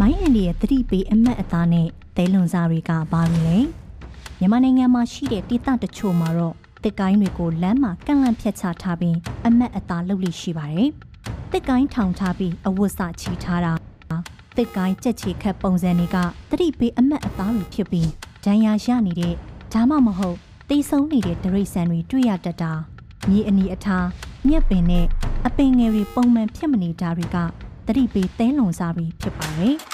မိုင်းအန်ဒီရဲ့သတိပေးအမတ်အသားနဲ့သဲလွန်စားတွေကဘာလို့လဲမြန်မာနိုင်ငံမှာရှိတဲ့ဒေသတချို့မှာတော့တစ်ကိုင်းတွေကိုလမ်းမှာကန့်လန့်ဖြတ်ချထားပြီးအမတ်အသားလုပ်လို့ရှိပါတယ်တစ်ကိုင်းထောင်ထားပြီးအဝတ်စချီထားတာတစ်ကိုင်းကြက်ချီခတ်ပုံစံတွေကသတိပေးအမတ်အသားတွေဖြစ်ပြီးဒဏ်ရာရနေတဲ့ဒါမှမဟုတ်တိတ်ဆုံးနေတဲ့ဒရိတ်ဆန်တွေတွေ့ရတတ်တာမြေအနီအထားမြက်ပင်နဲ့အပင်ငယ်တွေပုံမှန်ဖြစ်မနေတာတွေက သတိပေးသဲလွန်စားပြီးဖြစ်ပါတယ်။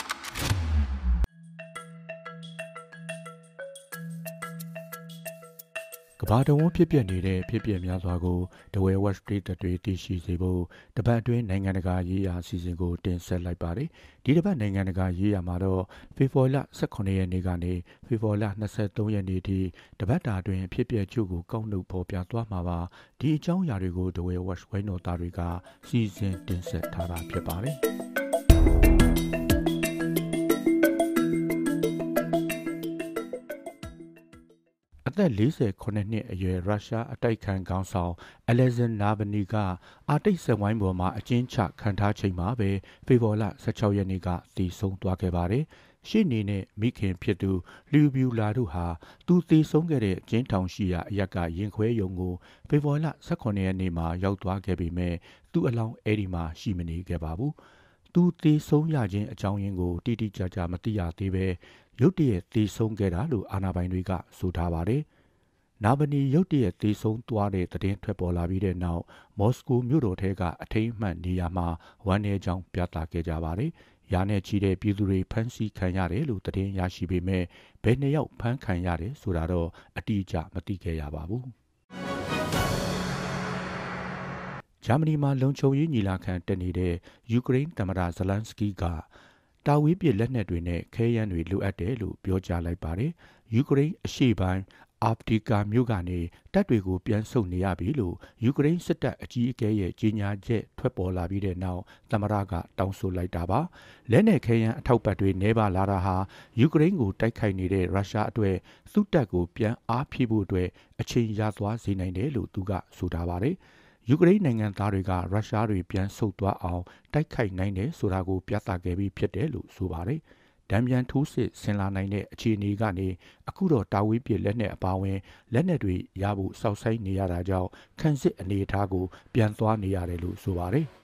ဘာတဝန်းဖြစ်ပျက်နေတဲ့ဖြစ်ပျက်များစွာကိုဒဝဲ West Street တွေတည်ရှိစေဖို့တပတ်အတွင်းနိုင်ငံတကာရေးရာအစီအစဉ်ကိုတင်ဆက်လိုက်ပါတယ်ဒီတပတ်နိုင်ငံတကာရေးရာမှာတော့ဖေဖော်ဝါရီလ18ရက်နေ့ကနေဖေဖော်ဝါရီလ23ရက်နေ့ထိတပတ်တာအတွင်းဖြစ်ပျက်ချုပ်ကိုကောက်နှုတ်ဖော်ပြသွားမှာပါဒီအကြောင်းအရာတွေကိုဒဝဲ West ဝိုင်းတော်သားတွေကစီစဉ်တင်ဆက်ထားတာဖြစ်ပါတယ် သက်48နှစ်အရွယ်ရုရှားအတိုက်ခံခေါင်းဆောင်အလက်ဇန်နာဗနီကအာတိတ်စဝိုင်းပေါ်မှာအကျဉ်းချခံထားချိန်မှာပဲဖေဖော်ဝါရီ16ရက်နေ့ကတည်ဆုံသွားခဲ့ပါတယ်။ရှေ့နေနဲ့မိခင်ဖြစ်သူလျူဗျူလာတို့ဟာသူတည်ဆုံခဲ့တဲ့ကျင်းထောင်ရှိရာအရက်ကရင်ခွဲယုံကိုဖေဖော်ဝါရီ18ရက်နေ့မှာရောက်သွားခဲ့ပေမဲ့သူ့အလောင်းအဲ့ဒီမှာရှိမနေခဲ့ပါဘူး။သူတည်ဆုံရခြင်းအကြောင်းရင်းကိုတိတိကျကျမသိရသေးပဲ ရုတ်တရက်သေဆုံးခဲ့တာလို့အာဏာပိုင်တွေကဆိုထားပါတယ်။နာဗနီရုတ်တရက်သေဆုံးသွားတဲ့သတင်းထွက်ပေါ်လာပြီးတဲ့နောက်မော်စကိုမြို့တော်ထဲကအထိမ်းအမှတ်နေရာမှာဝမ်းနည်းကြောင်းပြသခဲ့ကြပါတယ်။ရာနဲ့ချီတဲ့ပြည်သူတွေဖမ်းဆီးခံရတယ်လို့သတင်းရရှိပေမဲ့ဘယ်နှစ်ယောက်ဖမ်းခံရတယ်ဆိုတာတော့အတိအကျမသိခဲ့ရပါဘူး။ဂျာမနီမှာလုံခြုံရေးညီလာခံတက်နေတဲ့ယူကရိန်းသမ္မတဇလန်စကီက တာဝေးပစ်လက်နက်တွေနဲ့ခဲယမ်းတွေလိုအပ်တယ်လို့ပြောကြားလိုက်ပါတယ်။ယူကရိန်းအရှေ့ပိုင်းအာဖဒီကာမြို့ကနေတပ်တွေကိုပြန်ဆုတ်နေရပြီလို့ယူကရိန်းစစ်တပ်အကြီးအကဲရဲ့ကြေညာချက်ထွက်ပေါ်လာပြီးတဲ့နောက်သမ္မတကတောင်းဆိုလိုက်တာပါလက်နက်ခဲယမ်းအထောက်ပံ့တွေနှဲပါလာတာဟာယူကရိန်းကိုတိုက်ခိုက်နေတဲ့ရုရှားအတွက်သူ့တပ်ကိုပြန်အားဖြည့်ဖို့အတွက်အချိန်ရသွားစေနိုင်တယ်လို့သူကဆိုထားပါတယ်။ ယူကရိန်းနိုင်ငံသားတွေကရုရှားတွေပြန်ဆုတ်သွားအောင်တိုက်ခိုက်နိုင်တယ်ဆိုတာကိုပြသခဲ့ပြီးဖြစ်တယ်လို့ဆိုပါတယ်။ဒံပြန်ထိုးစစ်ဆင်လာနိုင်တဲ့အခြေအနေကနေအခုတော့တာဝေးပြလက်နက်အပါဝင်လက်နက်တွေရဖို့စောက်ဆိုင်နေရတာကြောင့်ခန့်စစ်အနေအထားကိုပြန်သွားနေရတယ်လို့ဆိုပါတယ်။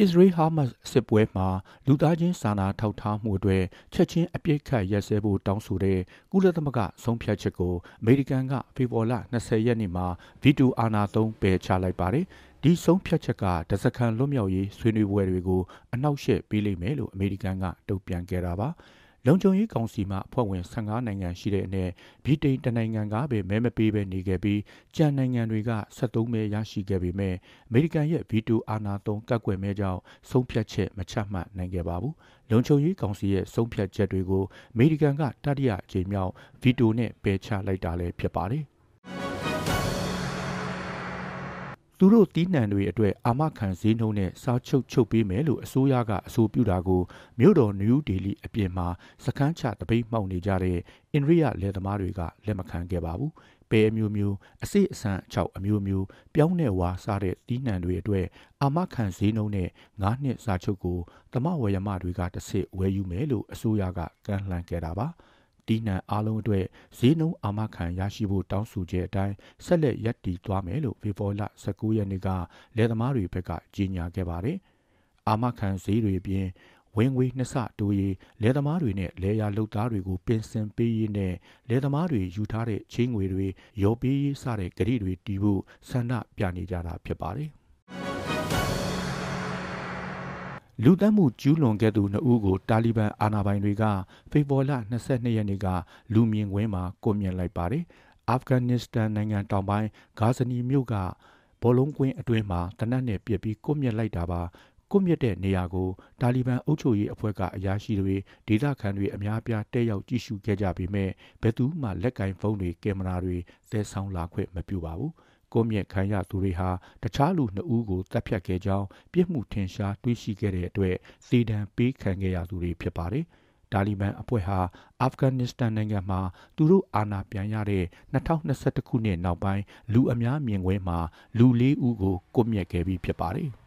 အစ္စရေးဟာမတ်စစ်ပွဲမှာလူသားချင်းစာနာထောက်ထားမှုတွေချက်ချင်းအပြစ်ခတ်ရက်စဲဖို့တောင်းဆိုတဲ့ကုလသမဂ္ဂဆုံးဖြတ်ချက်ကိုအမေရိကန်ကဖေဖော်ဝါရီ20ရက်နေ့မှာဗီတိုအာဏာသုံးပယ်ချလိုက်ပါတယ်။ဒီဆုံးဖြတ်ချက်ကတစကန်လွတ်မြောက်ရေးဆွေးနွေးပွဲတွေကိုအနောက်ရှက်ပေးလိမ့်မယ်လို့အမေရိကန်ကတုံ့ပြန်ခဲ့တာပါ။ လုံခြုံရေးကောင်စီမှအဖွဲ့ဝင်15နိုင်ငံရှိတဲ့အနက်ဗြိတိန်တနိုင်ငံကပဲမဲမပေးဘဲနေခဲ့ပြီးကြံနိုင်ငံတွေက73မဲရရှိခဲ့ပေမဲ့အမေရိကန်ရဲ့ဗီတိုအာဏာသုံးကတ်ကွယ်မဲကြောင့်ဆုံးဖြတ်ချက်မချမှတ်နိုင်ခဲ့ပါဘူး။လုံခြုံရေးကောင်စီရဲ့ဆုံးဖြတ်ချက်တွေကိုအမေရိကန်ကတတိယအကြိမ်မြောက်ဗီတိုနဲ့ပယ်ချလိုက်တာလည်းဖြစ်ပါတယ်။ သူတို့တီးနှံတွေအတွက်အာမခံဈေးနှုန်းနဲ့စားချုပ်ချုပ်ပေးမယ်လို့အစိုးရကအဆိုပြုတာကိုမြို့တော်နယူးဒေလီအပြင်မှာစခန်းချတပိတ်မှောက်နေကြတဲ့အိန္ဒိယလယ်သမားတွေကလက်မခံခဲ့ပါဘူး။ပဲအမျိုးမျိုးအစိအဆန်အချောက်အမျိုးမျိုးပြောင်းတဲ့ဝါစားတဲ့တီးနှံတွေအတွက်အာမခံဈေးနှုန်းနဲ့၅နှစ်စာချုပ်ကိုသမဝရမတွေကတစ်စစ်ဝယ်ယူမယ်လို့အစိုးရကကန့်လှမ်းခဲ့တာပါ။ တီးနှံအားလုံးအတွက်ဈေးနှုန်းအာမခံရရှိဖို့တောင်းဆိုချက်အတိုင်းဆက်လက်ရပ်တည်သွားမယ်လို့ဖေဖော်ဝါရီ19ရက်နေ့ကလယ်သမားတွေဘက်ကကြေညာခဲ့ပါတယ်။အာမခံဈေးတွေပြင်ဝင်ငွေနှစ်ဆတိုးရေးလယ်သမားတွေနဲ့လယ်ယာလုပ်သားတွေကိုပင်စင်ပေးရေးနဲ့လယ်သမားတွေယူထားတဲ့ချင်းငွေတွေရော်ပေးရေးစတဲ့ကြိတွေတီးဖို့ဆန္ဒပြနေကြတာဖြစ်ပါတယ်။ လူသတ်မှုကျူးလွန်ခဲ့သူနှစ်ဦးကိုတာလီဘန်အာဏာပိုင်တွေကဖေဖော်ဝါရီ22ရက်နေ့ကလူမြင်ကွင်းမှာကွပ်မျက်လိုက်ပါတယ်။အာဖဂန်နစ္စတန်နိုင်ငံတောင်ပိုင်းဂါဇနီမြို့ကဘောလုံးကွင်းအတွင်းမှာတနက်နဲ့ပြစ်ပြီးကွပ်မျက်လိုက်တာပါ။ကွပ်မျက်တဲ့နေရာကိုတာလီဘန်အုပ်ချုပ်ရေးအဖွဲ့ကအရာရှိတွေဒေသခံတွေအများပြားတက်ရောက်ကြည့်ရှုခဲ့ကြပေမဲ့ဘယ်သူမှလက်ကင်ဖုန်းတွေကင်မရာတွေသဲဆောင်လာခွင့်မပြုပါဘူး။ ကိုမြက်ခံရသူတွေဟာတခြားလူနှစ်ဦးကိုတပ်ဖြတ်ခဲ့ကြောင်းပြစ်မှုထင်ရှားတွေးရှိခဲ့တဲ့အတွက်စီဒံပေးခံခဲ့ရသူတွေဖြစ်ပါတယ်။တာလီဘန်အဖွဲ့ဟာအာဖဂန်နစ္စတန်နိုင်ငံမှာသူတို့အာဏာပြန်ရတဲ့2021ခုနှစ်နောက်ပိုင်းလူအများမြင်ကွင်းမှာလူလေးဦးကိုကိုမြက်ခဲ့ပြီးဖြစ်ပါတယ်။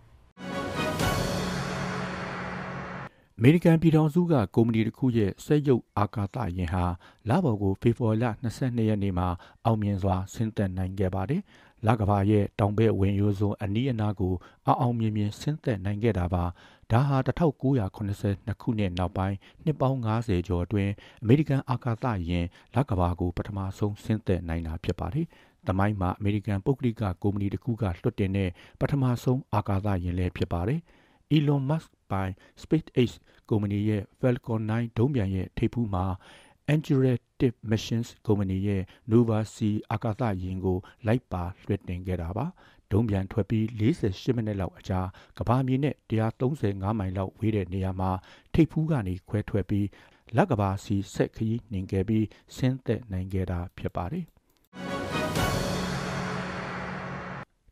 အမေရိကန်ပြည်ထောင်စုကကုမ္ပဏီတစ်ခုရဲ့စက်ရုပ်အာကာသယာဉ်ဟာလပေါ်ကိုဖေဖော်ဝါရီလ22ရက်နေ့မှာအောင်မြင်စွာဆင်းသက်နိုင်ခဲ့ပါတယ်။လကဘာရဲ့တောင်ဘက်ဝင်ရိုးစွန်းအနီးအနားကိုအောင်အောင်မြင်မြင်ဆင်းသက်နိုင်ခဲ့တာပါ။ဒါဟာ1982ခုနှစ်နောက်ပိုင်းနှစ်ပေါင်း90ကျော်အတွင်းအမေရိကန်အာကာသယာဉ်လကဘာကိုပထမဆုံးဆင်းသက်နိုင်တာဖြစ်ပါတယ်။တမိုင်းမှာအမေရိကန်ပုဂ္ဂလိကကုမ္ပဏီတစ်ခုကလွှတ်တင်တဲ့ပထမဆုံးအာကာသယာဉ်လည်းဖြစ်ပါတယ်။ Elon Musk ပိုင် SpaceX ကုမ္ပဏီရဲ့ Falcon 9ဒုံးပျံရဲ့ထိပ်ဖူးမှာ Interactive Machines ကုမ္ပဏီရဲ့ Nova C အာကာသယာဉ်ကို လိုက်ပါလွှတ်တင်ခဲ့တာပါ။ဒုံးပျံထွက်ပြီး48မိနစ်လောက်အကြာကဘာမြေနဲ့135မိုင်လောက်ဝေးတဲ့နေရာမှာထိပ်ဖူးကနေခွဲထွက်ပြီးလက်ကဘာစီဆက်ခရီးနှင်ခဲ့ပြီးဆင်းသက်နိုင်ခဲ့တာဖြစ်ပါတယ်။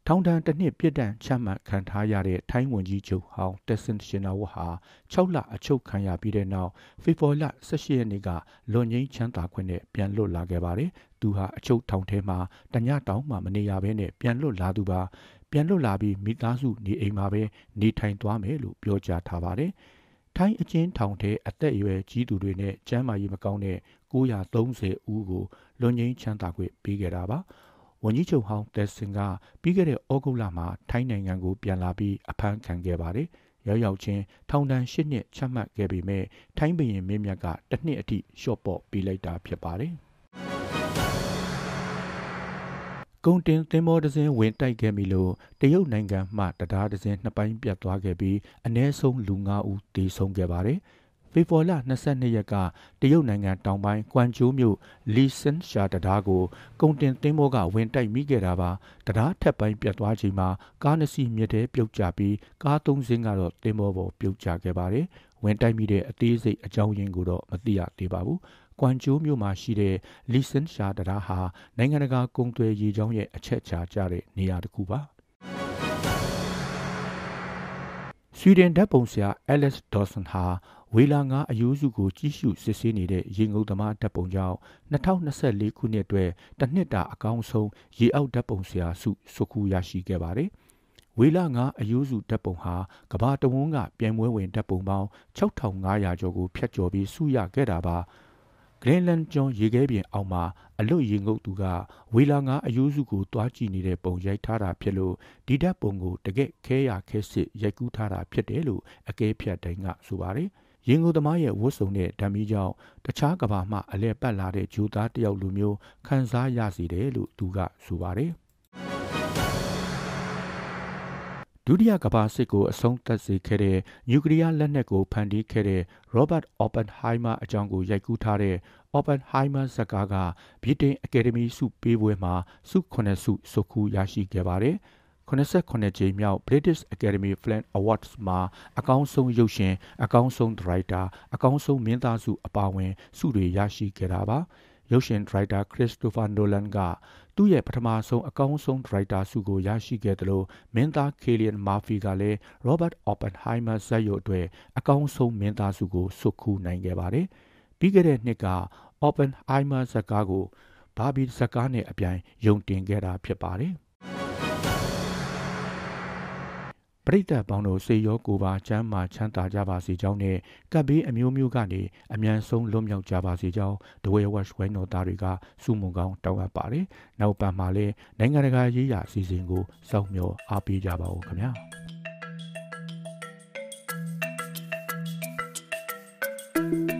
ထောင်ဒဏ်တစ်နှစ်ပြစ်ဒဏ်ချမှတ်ခံထားရတဲ့ထိုင်းဝန်ကြီးချုပ်ဟောင်းတက်ဆင်ရှင်နာဝတ်ဟာ6လအချုပ်ခံရပြီးတဲ့နောက်ဖေဖော်ဝါရီလ18ရက်နေ့ကလွန်ငင်းချမ်းသာခွင့်နဲ့ပြန်လွတ်လာခဲ့ပါတယ်။သူဟာအချုပ်ထောင်ထဲမှာတညတောင်မှမနေရဘဲနဲ့ပြန်လွတ်လာသူပါပြန်လွတ်လာပြီးမိသားစုနေအိမ်မှာပဲနေထိုင်သွားမယ်လို့ပြောကြားထားပါတယ်။ထိုင်းအချင်းထောင်ထဲအသက်အရွယ်ကြီးသူတွေနဲ့ကျန်းမာရေးမကောင်းတဲ့930ဦးကိုလွန်ငင်းချမ်းသာခွင့်ပေးခဲ့တာပါ။ ဝန်ကြီးချုပ်ဟောင်းတက်စင်ကပြီးခဲ့တဲ့ဩဂုတ်လမှာထိုင်းနိုင်ငံကိုပြန်လာပြီးအဖမ်းခံခဲ့ပါတယ်။ရောက်ရောက်ချင်းထောင်ဒဏ်၈နှစ်ချမှတ်ခဲ့ပေမဲ့ထိုင်းဘရင်မင်းမြတ်ကတစ်နှစ်အထိရှော့ပေါ့ပေးလိုက်တာဖြစ်ပါတယ်။ကုန်တင်သင်္ဘောတစ်စင်းဝင်တိုက်ခဲ့ပြီလို့တရုတ်နိုင်ငံမှတရားတစ်စင်းနှစ်ပိုင်းပြတ်သွားခဲ့ပြီးအ ਨੇ ဆုံးလူ9ဦးသေဆုံးခဲ့ပါတယ်။ ဖေဖော်လ22ရက်ကတရုတ်နိုင်ငံတောင်ပိုင်းကွမ်ကျိုးမြို့လီဆန်ရှာတဒါကိုကုန်တင်သင်းဘောကဝင်တိုက်မိခဲ့တာပါတဒါထက်ပိုင်းပြတ်သွားချိန်မှာကားနှစ်စီးမြစ်ထဲပြုတ်ကျပြီးကားသုံးစင်းကတော့သင်းဘောပေါ်ပြုတ်ကျခဲ့ပါတယ်ဝင်တိုက်မိတဲ့အသေးစိတ်အကြောင်းရင်းကိုတော့မသိရသေးပါဘူးကွမ်ကျိုးမြို့မှာရှိတဲ့လီဆန်ရှာတဒါဟာနိုင်ငံတကာကုန်သွယ်ရေးကြောင်းရဲ့အချက်အခြာကျတဲ့နေရာတစ်ခုပါဆွီဒင်ဓာတ်ပုံဆရာ Alice Dawson ဟာဝေလာငါအယူစုကိုကြီးစုစစ်ဆေးနေတဲ့ရေငုပ်သမားဓာတ်ပုံကြောင့်2024ခုနှစ်အတွက်တစ်နှစ်တာအကောင်းဆုံးရေအောက်ဓာတ်ပုံဆရာစုစုခုရရှိခဲ့ပါတယ်။ဝေလာငါအယူစုဓာတ်ပုံဟာကဘာတဝန်းကပြိုင်ပွဲဝင်ဓာတ်ပုံပေါင်း6500ကျော်ကိုဖျက်ကျော်ပြီးစုရခဲ့တာပါ။ဂရင်းလန်ကျွန်းရေခဲပြင်အောက်မှာအလွတ်ရေငုပ်သူကဝေလာငါအယူစုကိုတွားကြည့်နေတဲ့ပုံရိုက်ထားတာဖြစ်လို့ဒီဓာတ်ပုံကိုတကက်ခဲရခဲစစ်ရိုက်ကူးထားတာဖြစ်တယ်လို့အကဲဖြတ်တိုင်းကဆိုပါတယ်။ ရင်ကိုသမားရဲ့ဝတ်စုံတဲ့ဓာမီကြောင့်တခြားကဘာမှအလဲပတ်လာတဲ့ဂျူသားတယောက်လူမျိုးခံစားရစေတယ်လို့သူကဆိုပါတယ်ဒုတိယကမ္ဘာစစ်ကိုအဆုံးသတ်စေခဲ့တဲ့နျူကလ িয়ার လက်နက်ကိုဖန်တီးခဲ့တဲ့ Robert Oppenheimer အကြောင်းကိုရိုက်ကူးထားတဲ့ Oppenheimer ဇာတ်ကားကဗြိတိန်အကယ်ဒမီဆုပေးပွဲမှာဆု9ဆုစုခုရရှိခဲ့ပါတယ်။ 89ကြိမ်မြောက် British Academy Film Awards မှာအကောင်းဆုံးရုပ်ရှင်အကောင်းဆုံးဒါရိုက်တာအကောင်းဆုံးမင်းသားစုအပါအဝင်ဆုတွေရရှိခဲ့တာပါရုပ်ရှင်ဒါရိုက်တာခရစ်စတိုဖာနိုလန်ကသူ့ရဲ့ပထမဆုံးအကောင်းဆုံးဒါရိုက်တာဆုကိုရရှိခဲ့တယ်လို့မင်းသားကေလီယန်မာဖီကလည်း Robert Oppenheimer ဇာတ်ရုပ်အတွက်အကောင်းဆုံးမင်းသားဆုကိုဆွတ်ခူးနိုင်ခဲ့ပါတယ်ပြီးခဲ့တဲ့နှစ်က Oppenheimer ဇာတ်ကားကိုဘာဘီဇာတ်ကားနဲ့အပြိုင်ယုံတင်ခဲ့တာဖြစ်ပါတယ် ပရိသတ်ပေါင်းတို့စေရောကိုပါချမ်းမာချမ်းသာကြပါစေကြောင်းနဲ့ကပ်ဘေးအမျိုးမျိုးကနေအမြန်ဆုံးလွတ်မြောက်ကြပါစေကြောင်းဒဝဲဝက်ဝဲနော်သားတွေကစုမုံကောင်းတောင်းအပ်ပါတယ်။နောက်ပတ်မှာလည်းနိုင်ငံတကာရေးရာအစီအစဉ်ကိုစောင့်မျှော်အားပေးကြပါဦးခင်ဗျာ။